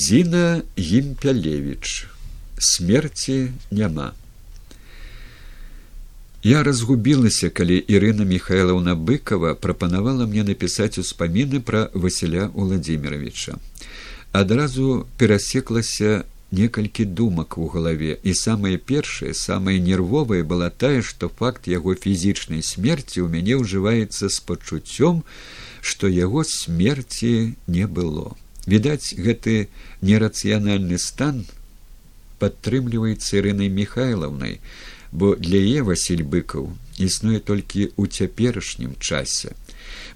Зіна Гімпялевіч. Смерці няма. Я разгубілася, калі Ірына Михайловна быкова прапанавала мне напісаць успаміны пра Васіля Владимировича. Адразу перасеклася некалькі думак у галаве, і самае першае, самае нервовае была тая, што факт яго фізічнай смерці ў мяне ўжываецца з пачуццём, што яго смерці не было. Відаць, гэты нерацыянальны стан падтрымліваецца Ірынай Михайлаўнай, бо для е Васіль быкаў існуе толькі ў цяперашнім часе.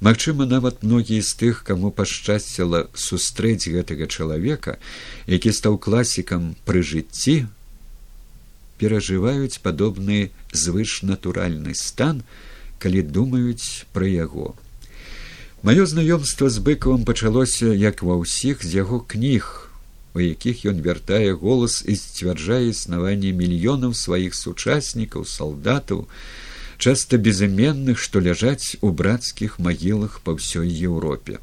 Магчыма, нават многія з тых, каму пашчасціла сустрэць гэтага чалавека, які стаў класікам пры жыцці, перажываюць падобны звышнатуральны стан, калі думаюць пра яго. Маё знаёмства з быкавым пачалося як ва ўсіх з яго кніг, у якіх ён вяртае голас і сцвярджае існаванне мільёнаў сваіх сучаснікаў салдатаў часта безыменных што ляжаць у брацкіх магілах па ўсёй еўропе.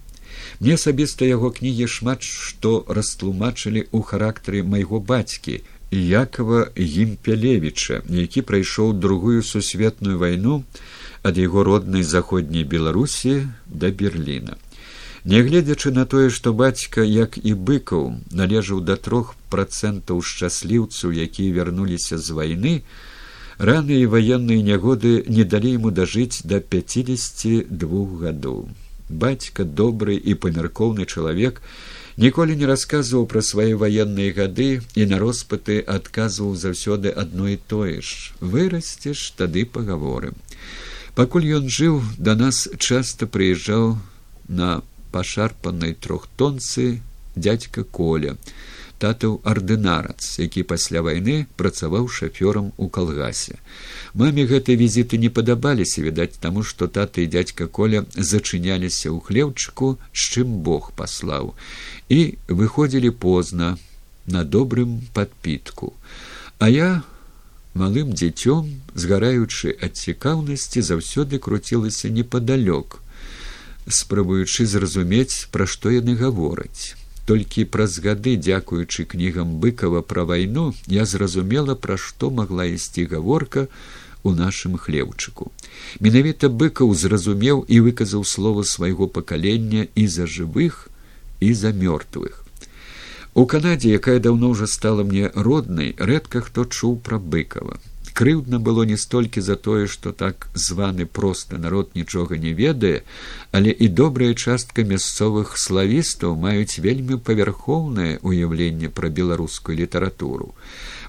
Мне асабіста яго кнігі шмат што растлумачылі ў характары майго бацькі якова гімпялевіча які прайшоў другую сусветную вайну ад яго роднай заходняй беларусі да берліна Нягледзячы на тое, што бацька, як і быкаў, належаў да трох процентаў шчасліўцаў, якія вярнуліся з вайны, раны і ваенныя нягоды не далі яму дажыць да пяцідзесяці двух гадоў. Бацька добры і памяркоўны чалавек ніколі не расказваў пра свае ваенныя гады і на роспыты адказваў заўсёды адно і тое ж вырасцеш тады пагаворым. Пакуль ён жыў да нас часта прыязджаў на пашарпанай трохтонцы дядька коля татаў ардынарац які пасля вайны працаваў шафёрам у калгасе. Маме гэтыя візіты не падабаліся відаць таму што тата і дядька коля зачыняліся ў хлеўчыку з чым бог паслаў і выходзілі позна на добрым падпітку. А я малым дзіцём згараючы ад цікаўнасці заўсёды круцілася непадалёк спрабуючы зразумець пра што яны гавораць. Толькі праз гады дзякуючы кнігам быкова пра вайну я зразумела пра што магла ісці гаворка у нашым хлеўчыку. Менавіта быкаў зразумеў і выказаў слова свайго пакалення і за жывых і за мёртвых. У канадзе якая даўно ўжо стала мне роднай рэдка хто чуў пра быкова крыўдна было не столькі за тое што так званы просты народ нічога не ведае але і добрая частка мясцовых славістаў маюць вельмі павярхоўнае ўяўленне пра беларускую літаратуру.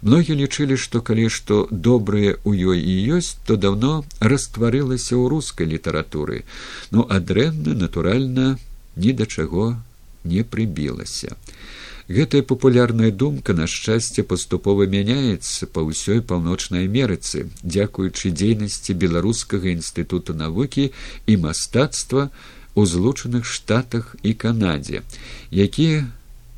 Многія лічылі што калі што добрае ў ёй і ёсць то даўно растварылася ў рускай літаратуры. Ну а дрэнна натуральна ні да чаго не прыбілася Гэтая папулярная думка на шчасце паступова мяняецца па ўсёй паўночнай амерыцы, дзякуючы дзейнасці беларускага інстытута навукі і мастацтва у злучаных штатах і канадзе, якія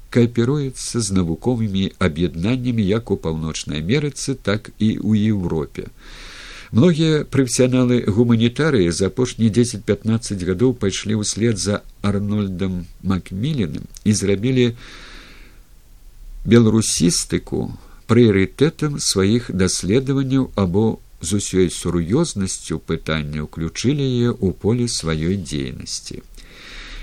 кааперуюцца з навуковымі аб'яднаннямі як у паўночнай амерыцы, так і ў Еўропе. Многія прафесіяналы гуманітарыі за апошнія 10-15 гадоў пайшлі ўслед за арнольдам макміленым і зрабілі беларусістыку прыярытэтам сваіх даследаванняў або з усёй сур'ёзнасцю пытання ўключылі яе ў поле сваёй дзейнасці.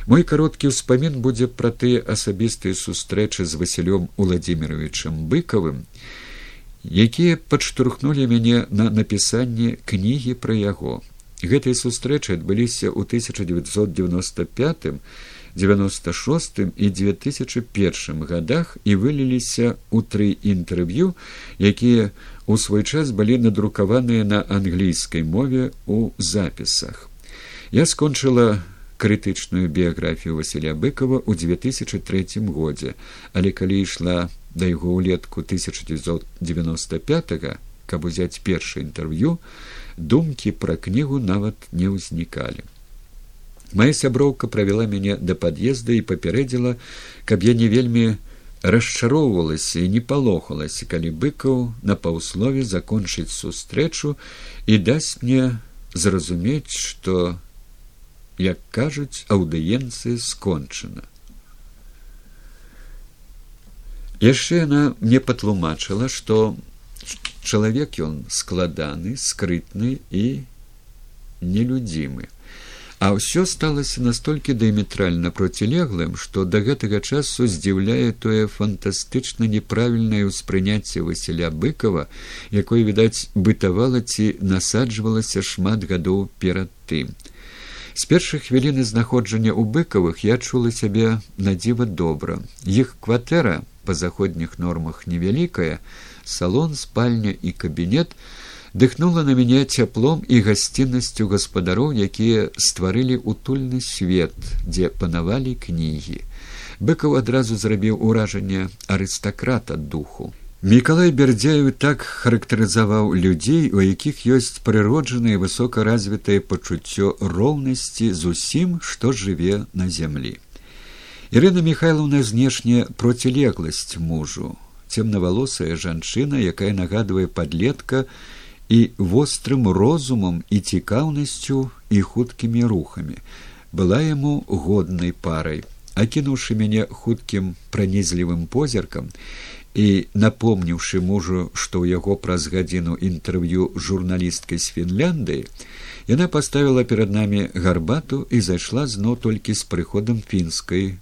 Мой кароткі ўспамін будзе пра тыя асабістыя сустрэчы з васілём владимировичам быкавым, якія падштурхнулі мяне на напісанне кнігі пра яго. Гэтыя сустрэчы адбыліся ў 1995 девяносто шостым і две тысячи першым годах і выліліся ў тры інтэрв'ю якія у свой час былі надрукаваныя на англійскай мове у запісах. Я скончыла крытычную біяграфію василя быкова ў две тысячи третьем годзе але калі ішла да яго ўлетку тысяча девятьсот девяносто пятого каб узяць першае інтэрв'ю думкі пра кнігу нават не ўзнікалі Мая сяброўка правяла мяне да пад'езда і папярэдзіла, каб я не вельмі расчароўвалася і не палохалася, калі быкаў на паўслове закончыць сустрэчу і дасць мне зразумець, што, як кажуць, аўдыенцыя скончана. яшчэ яна мне патлумачыла што чалавек ён складаны скрытны і нелюдзімы а ўсё сталася настолькі дыяметральна процілеглым што да гэтага часу здзіўляе тое фантастычна неправільнае ўспрыняцце васіля быкова якое відаць бытавала ці насаджвалася шмат гадоў перад тым. З першых хвіліны знаходжання ў быкавых я чула сябе надзіва добра. Іх кватэра па заходніх нормах невялікая салон спальня і кабінет дыхнула на мяне цяплом і гасціннасцю гаспадароў якія стварылі утульны свет дзе панавалі кнігі. Быкаў адразу зрабіў уражанне арыстакрата духу. Мікалай бярдзяю так характарызаваў людзей у якіх ёсць прыроджанае высокаразвітае пачуццё роўнасці з усім што жыве на зямлі. Ірына михайловна знешне процілегласць мужу цемнавалосая жанчына якая нагадвае падлетка і вострым розумам і цікаўнасцю і хуткімі рухамі. Была яму годнай парай. Акінуўшы мяне хуткім пранізлівым позіркам і напомніўшы мужу што ў яго праз гадзіну інтэрв'ю журналісткай з фінляндыі яна паставіла перад намі гарбату і зайшла зноў толькі з прыходам фінскай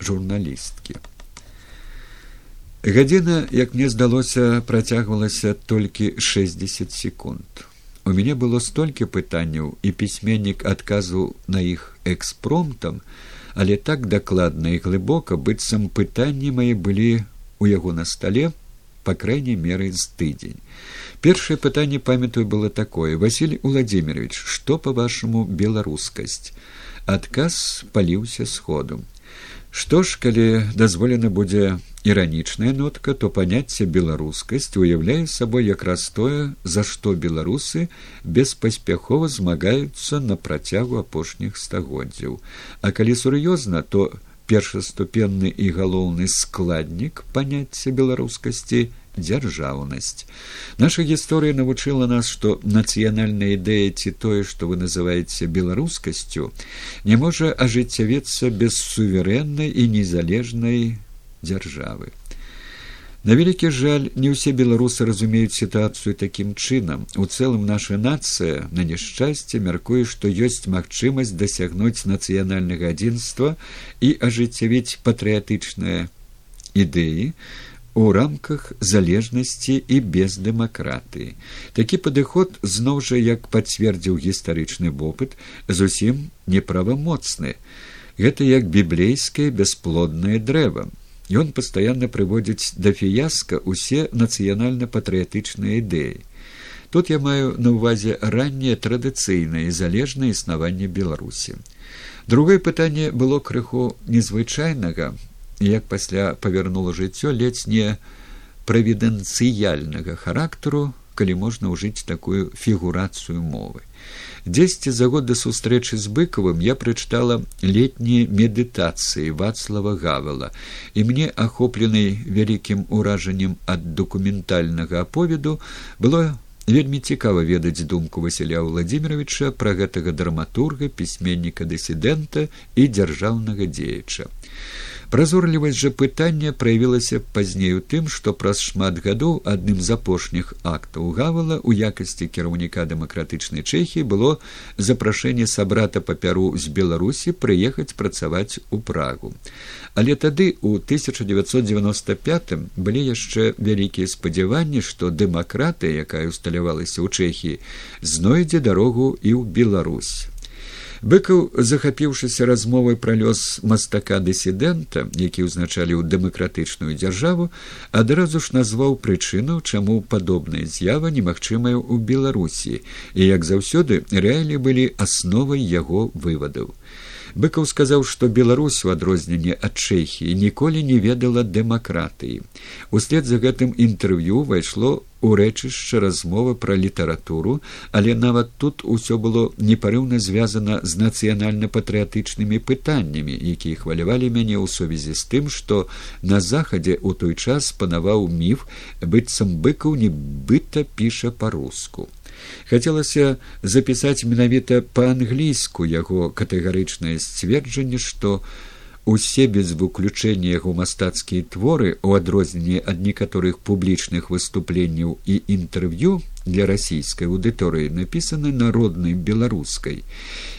журналісткі гадзіна як мне здалося працягвалася толькі шестьдесят секунд. У мяне было столькі пытанняў і пісьменнік адказваў на іх экспромтам але так дакладна і глыбока быццам пытанні мае былі у яго на стале по крайней меры з тыдзень. Першае пытанне памятаю было такое. Василий владимирович что по вашаму беларускасць? Адказ паліўся сходу што ж калі дазволена будзе іранічная нотка то паняцце беларускасць уяўляе сабой якраз тое за што беларусы беспаспяхова змагаюцца на працягу апошніх стагоддзяў. А калі сур'ёзна то першаступенны і галоўны складнік паняцця беларускасці дзяржаўнасць наша гісторыя навучыла нас што нацыянальная ідэя ці тое што вы называеце беларускасцю не можа ажыццявецца без суверэннай і незалежнай дзяржавы. На вялікі жаль, не ўсе беларусы разумеюць сітуацыю такім чынам. У цэлым наша нацыя на няшчасце мяркуе, што ёсць магчымасць дасягнуць нацыянальнага адзінства і ажыццявіць патрыятычныя ідэі у рамках залежнасці і без дэмакратыі. Такі падыход зноў жа, як пацвердзіў гістарычны вопыт, зусім неправамоцны. Гэта як біблейскае бясплоднае дрэва Ён пастаянна прыводзіць да фіяска ўсе нацыянальна-патрыятычныя ідэі. Тут я маю на ўвазе ранняе традыцыйнае залежнае існаванне беларусі. Другое пытанне было крыху незвычайнага, як пасля павярнула жыццё ледзь не правідэнцыяльнага характару, калі можна ўжыць такую фігурацыю мовы. Дзесьці за год да сустрэчы з быкавым я прачытала летнія медытацыі вацлава гавала і мне ахопленай вялікім уражаннем ад дакументальнага аповеду было вельмі цікава ведаць думку василя владимировича пра гэтага драматурга пісьменніка дысідэнта і дзяржаўнага дзеяча Празорлівасць жа пытання праявілася пазней у тым, што праз шмат гадоў адным з апошніх актаў гавала ў якасці кіраўніка дэмакратычнай чэхі было запрашэнне сабрата папяру з беларусі прыехаць працаваць у прагу. Але тады у 1995 былі яшчэ вялікія спадзяванні, што дэмакратыя, якая усталявалася ў чэхіі, знойдзе дарогу і ў Беларусь быкаў захапіўшыся размовай пра лёс мастака дысідэнта які ўзначалі ў дэмакратычную дзяржаву адразу ж назваў прычыну чаму падобная з'ява немагчымая ў беларусі і як заўсёды рэалі былі асновай яго вывадаў быкаў сказаў што беларусь у адрозненне ад чэхіі ніколі не ведала дэмакратыі. Услед за гэтым інтэрв'ю ўвайшло у рэчышча размова пра літаратуру але нават тут усё было непарыўна звязана з нацыянальна-патрыятычнымі пытаннямі якія хвалявалі мяне ў сувязі з тым што на захадзе ў той час панаваў міф быццам быкаў нібыта піша па-руску хацелася запісаць менавіта па-англійску яго катэгарычнае сцверджанне што усе без выключэння яго мастацкія творы у адрозненні ад некаторых публічных выступленняў і інтэрв'ю для расійскай аўдыторыі напісаны народнай беларускай.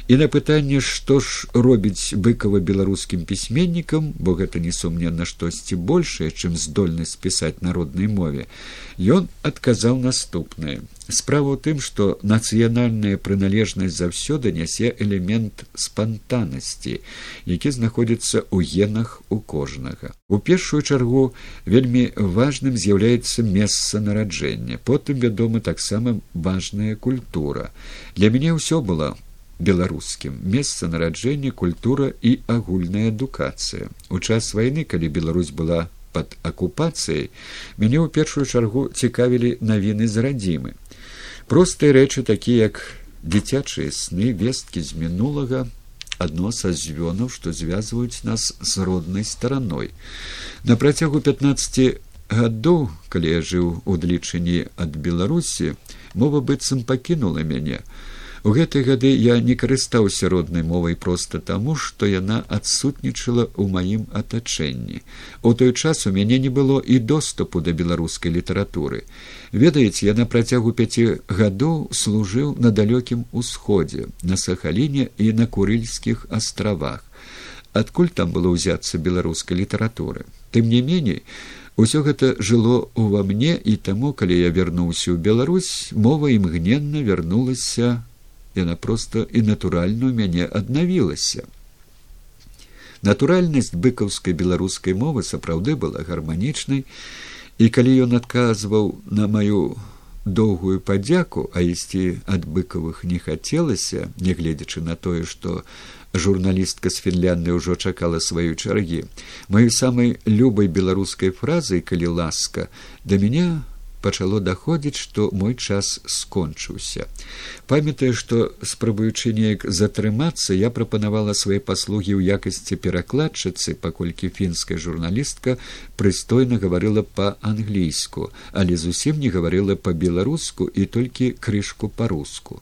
І на пытанне што ж робіць быкава беларускім пісьменнікам бо гэта несумненна штосьці большае чым здольнасць пісаць народнай мове ён адказаў наступнае справа ў тым што нацыянальная прыналежнасць заўсёды нясе элемент спантаннасці які знаходзіцца ў генах у кожнага. У першую чаргу вельмі важным з'яўляецца месца нараджэння потым вядома таксама важная культура. Для мяне ўсё было беларускім. Месца нараджэння культура і агульная адукацыя. У час вайны калі беларусь была под акупацыяй мяне ў першую чаргу цікавілі навіны з радзімы простыя рэчы такія як дзіцячыя сны весткі з мінулага адно са звёнаў што звязваюць нас з роднай стараной. На працягу пятнаццаці гадоў калі я жыў у длічыні ад беларусі мова быццам пакінула мяне У гэтыя гады я не карыстаўся роднай мовай проста таму, што яна адсутнічала ў маім атачэнні. У той час у мяне не было і доступу да беларускай літаратуры. Ведаеце, я на працягу пяці гадоў служыў на далёкім усходзе, на сахаліне і на курыльскіх астравах. Адкуль там было ўзяцца беларускай літаратуры. Тым не меней, Усё гэта жыло ўва мне і таму, калі я вярнуўся ў Беларусь, мова імгненна вярнулася яна проста і натуральна ў мяне аднавілася. Натуральнасць быкаўскай беларускай мовы сапраўды была гарманічнай, і калі ён адказваў на маю доўгую падзяку, а ісці ад быкавых не хацелася, нягледзячы на тое, што журналістка з фінлянды ўжо чакала сваю чаргі, маёй самай любай беларускай фразай, калі ласка, да мяне пачало даходзіць што мой час скончыўся памятаю што спрабуючы неяк затрымацца я прапанавала свае паслугі ў якасці перакладчыцы паколькі фінская журналістка прыстойна гаварыла па-англійску але зусім не гаварыла па-беларуску і толькі крышку па-руску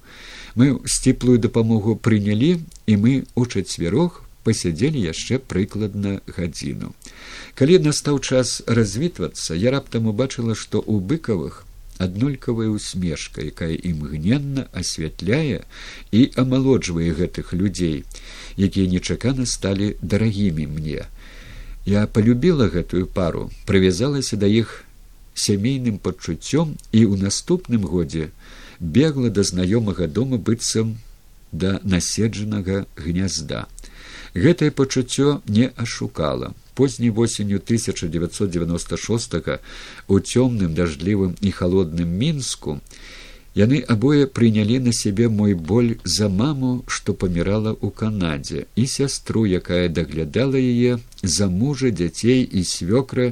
мы сціплую дапамогу прынялі і мы у чацвярох пасядзелі яшчэ прыкладна гадзіну. Калі настаў час развітвацца, я раптам убачыла, што ў быкавых аднолькавая усмешка, якая імгненна асвятляе і амалоджвае гэтых людзей, якія нечакана сталі дарагімі мне. Я полюбіла гэтую пару, прывязалася да іх сямейным пачуццём і ў наступным годзе бегла да знаёмага дома быццам да наседжанага гнязда. Гэтае пачуццё не ашукала. Позняй восенню 1996 у цёмным дажджлівым і холодным мінску яны абое прынялі на сябе мой боль за маму, што памірала ў канадзе і сястру, якая даглядала яе за мужа дзяцей і свёкра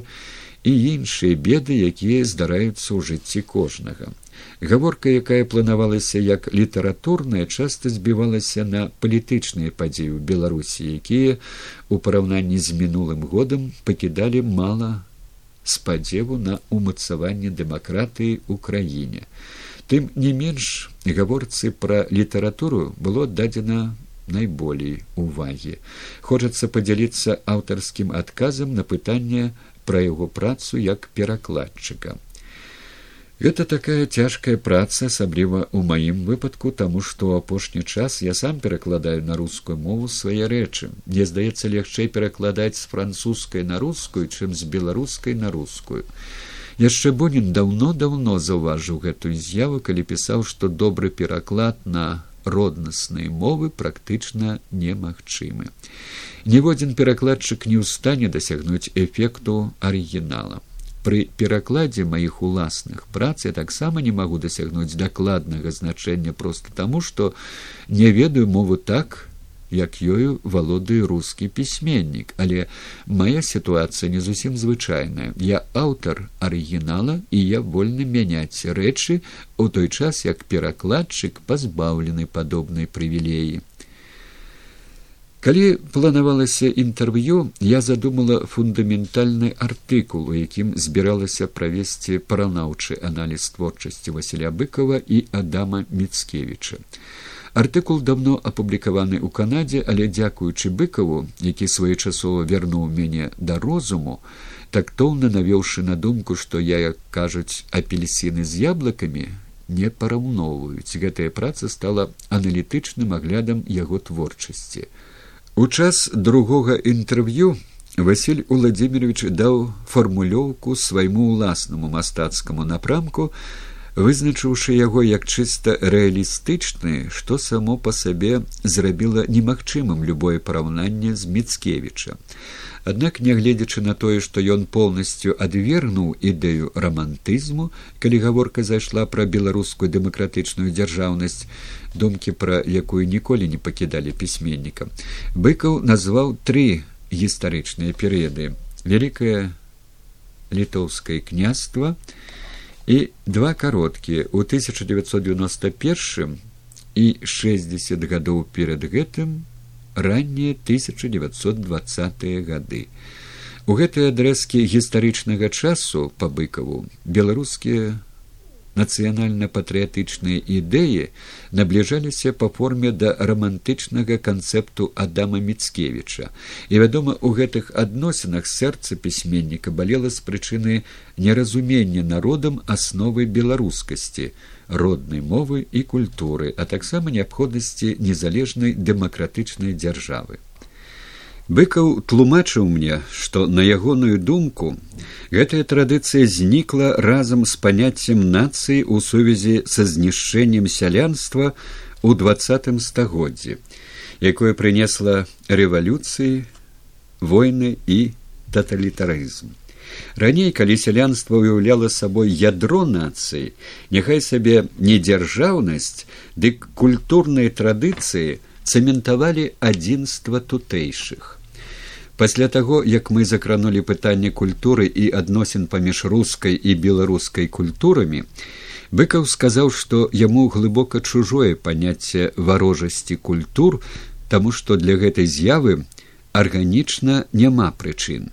і іншыя беды, якія здараюцца ў жыцці кожнага. Гаворка, якая планавалася як літаратурная, часта збівалася на палітычныя падзеі ў Беларусі, якія у параўнанні з мінулым годам пакідалі мала спадзеву на умацаванне дэмакратыі ў краіне. Тым не менш гаворцы пра літаратуру было дадзена найболей увагі. Хочацца падзяліцца аўтарскім адказам на пытанне пра яго працу як перакладчыка. Гэта такая цяжкая праца, асабліва ў маім выпадку, таму што ў апошні час я сам перакладаю на рускую мову свае рэчы. Мне здаецца лягчэй перакладаць з французскай на рускую, чым з беларускай на рускую. Яшчэ Бонін даўно-даўно заўважыў гэтую з'яву, калі пісаў, што добры пераклад на роднасныя мовы практычна немагчымы. Ніводзін перакладчык не ў стане дасягнуць эфекту арыгінала. Пры перакладзе маіх уласных прац я таксама не магу дасягнуць дакладнага значэння проста таму, што не ведаю мову так, як ёю валодаю рускі пісьменнік, але мая сітуацыя не зусім звычайная. Я аўтар арыгінала і я вольны мяняць рэчы у той час, як перакладчык пазбаўлены падобнай прывілеі. Калі планавалася інтэрв'ю, я задумала фундаментальны артыкул, у якім збіралася правесці паранаўчы аналіз творчасці Васіля быкова і Адама Міцкевіча. Артыкул давно апублікаваны ў Канадзе, але дзякуючы быкаву, які своечасова вярнуў мяне да розуму, тактоўна навёўшы на думку, што я, як кажуць, апельсіны з яблыкамі не параўноўваюць. Гэтая праца стала аналітычным аглядам яго творчасці. У час другога інтэрв'ю Васіль Уладзімирович даў фармулёўку свайму ўласнаму мастацкаму напрамку, вызначыўшы яго як чыста рэалістычны, што само па сабе зрабіла немагчымым любое параўнанне з міцкевіча. Аднак, нягледзячы на тое, што ён поўнасцю адвергнуў ідэю рамантызму, калі гаворка зайшла пра беларускую дэмакратычную дзяржаўнасць, думкі пра якую ніколі не пакідалі пісьменніка, быкаў назваў тры гістарычныя перыяды: вялікае літоўскае княства, і два кароткія у 1991 і 60 гадоў перад гэтым раннія 1920 гады. У гэтыя адрэзкі гістарычнага часу па быкаву беларускія нацыянальна-патрыятычныя ідэі набліжаліся па форме да рамантычнага канцэпту адама міцкевіча і вядома у гэтых адносінах сэрца пісьменніка балела з прычыны неразумення народам асновы беларускасці роднай мовы і культуры а таксама неабходнасці незалежнай дэмакратычнай дзяржавы быкаў тлумачыў мне што на ягоную думку гэтая традыцыя знікла разам з паняццем нацыі ў сувязі са знішчэннем сялянства ў двадцатым стагоддзі якое прынесла рэвалюцыі войны і таталітарызм. Раней калі сялянства ўяўляла сабой ядро нацыі няхай сабе не дзяржаўнасць дык культурныя традыцыі цэментавалі адзінства тутэйшых пасля таго як мы закранули пытанне культуры і адносін паміж рускай і беларускай культурамі быкаў сказаў што яму глыбока чужое паняцце варожасці культур таму што для гэтай з'явы арганічна няма прычын.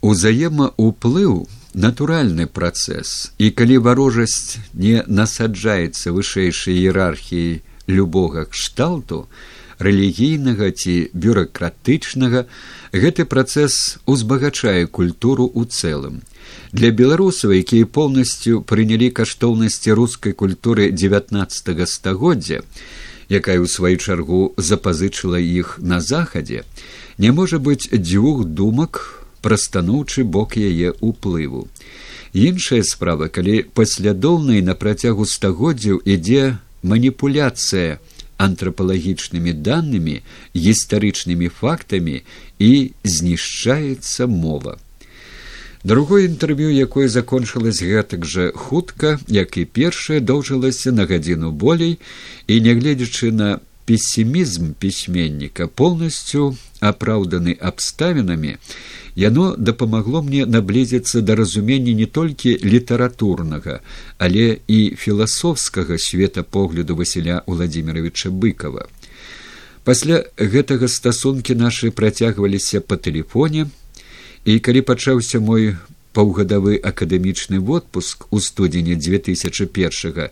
Узаемаўплыў натуральны працэс і калі варожасць не насаджаецца вышэйшай іерархіі любога кшталту рэлігійнага ці бюракратычнага гэты працэс узбагачае культуру ў цэлым. Для беларусаў якія поўнасцю прынялі каштоўнасці рускай культуры девятнадцатого стагоддзя якая ў сваю чаргу запазычыла іх на захадзе не можа быць дзвюх думак пра станоўчы бок яе ўплыву. Іншая справа калі паслядоўнай на працягу стагоддзяў ідзе маніпуляцыя антрапалагічнымі данымі гістарычнымі фактамі і знішчаецца мова. Другое інтэрв'ю якое закончылось гэтак жа хутка як і першае доўжылася на гадзіну болей і нягледзячы на пессімізм пісьменніка полностью апраўданы абставінамі яно дапамагло мне наблізіцца да разумення не толькі літаратурнага але і філасофскага светапогляду васіля владимировича быкова. Пасля гэтага стасункі нашы працягваліся па тэлефоне і калі пачаўся мой паўгадавы акадэмічны водпуск у студзені две тысячи першага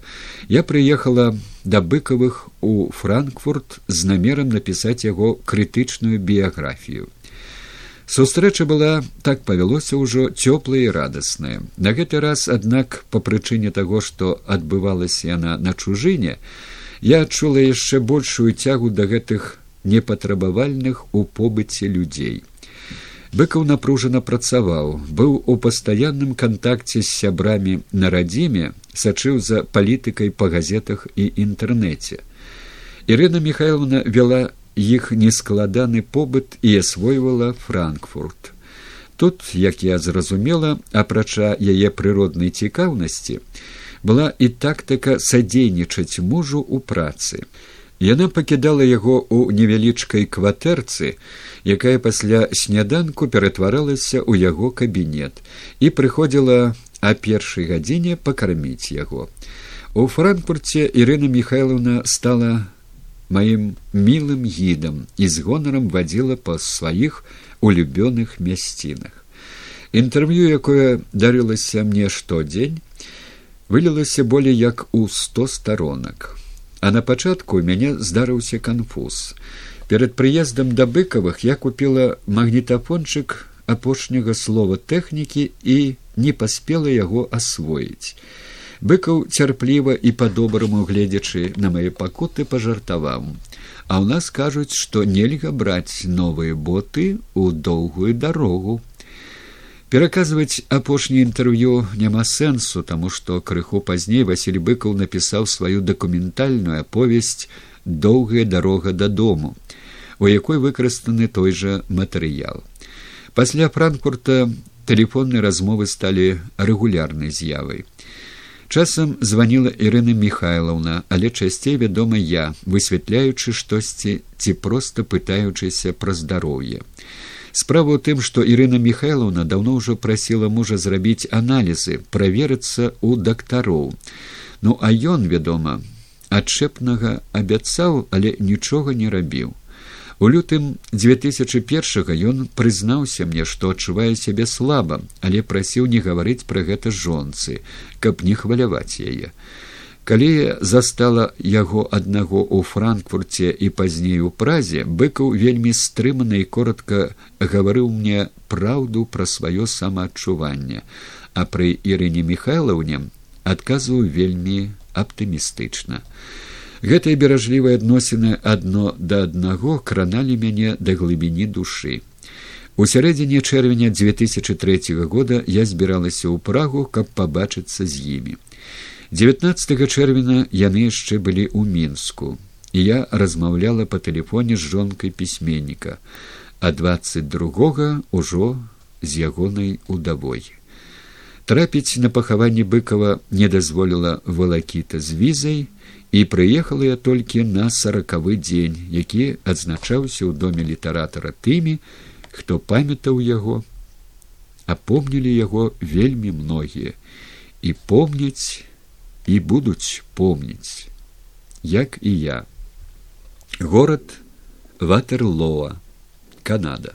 я прыехала да быкавых у франкфурт з намерам напісаць яго крытычную біяграфію. Сустрэча была так павялося ўжо цёплая і радасная. На гэты раз аднак па прычыне таго што адбывалася яна на чужыне я адчула яшчэ большую цягу да гэтых непатрабавальных у побыце людзей быкаў напружана працаваў быў у пастаянным кантакце з сябрамі на радзіме сачыў за палітыкай па газетах і інтэрнэце. Ірына михайловна вяла іх нескладаны побыт і асвойвала франкфурт. Тут як я зразумела апрача яе прыроднай цікаўнасці была і тактыка садзейнічаць мужу ў працы Яна пакідала яго ў невялічкай кватэрцы, якая пасля сняданку ператваралася ў яго кабінет і прыходзіла а першай гадзіне пакарміць яго. У франкфурце Ірына Михайловна стала маім мілым гідам і з гонарам вадзіла па сваіх улюбёных мясцінах. Інтэрв'ю, якое дарылася мне штодзень, вылілася болей як у сто старонак А на пачатку мяне здарыўся канфуз. Перад прыездам да быкавых я купила магнітафончык апошняга слова тэхнікі і не паспела яго асвоіць. Быкаў цярпліва і па-добраму гледзячы на мае пакуты пажартаваў. А ў нас кажуць, што нельга браць новыя боты ў доўгую дарогу. Пераказваць апошняе інтэрв'ю няма сэнсу, таму што крыху пазней Васіль быкаў напісаў сваю дакументальную аповесць доўгая дарога дадому, у якой выкарыстаны той жа матэрыял. Пасля франкфурта тэлефонныя размовы сталі рэгулярнай з'явай. Часам званіла Ірына Михайлаўна, але часцей вядома я, высвятляючы штосьці ці проста пытаючыся пра здароўе. Справа ў тым, што Ірына Михайлаўна даўно ўжо прасіла мужа зрабіць аналізы, праверыцца ў дактароў. Ну а ён, вядома, адчэпнага абяцаў, але нічога не рабіў. У лютым 2001 ён прызнаўся мне, што адчувае сябе слаба, але прасіў не гаварыць пра гэта жонцы, каб не хваляваць яе. Калі застала яго аднаго ў франкфурце і пазней у празе, быкаў вельмі стрымана і коротко гаварыў мне праўду пра сваё самаадчуванне, а пры Ірыне Михайлаўне адказваў вельмі аптымістычна. Гэтыя беражлівыя адносіны адно да аднаго краналі мяне да глыбіні душы. У сярэдзіне чэрвеня 2003 года я збіралася ў прагу, каб пабачыцца з імі. 19 чэрвеня яны яшчэ былі ў мінску, і я размаўляла па тэлефоне з жонкай пісьменніка, а 22 ўжо з ягонай удавой. Трапіць на пахаванне быкова не дазволіла валакіта з візай, і прыехала я толькі на сорокавы дзень, які адзначаўся ў доме літаратара тымі, хто памятаў яго, апомнілі яго вельмі многія і помняць і будуць помніць, як і я. Горад Ватерлоа, Канада.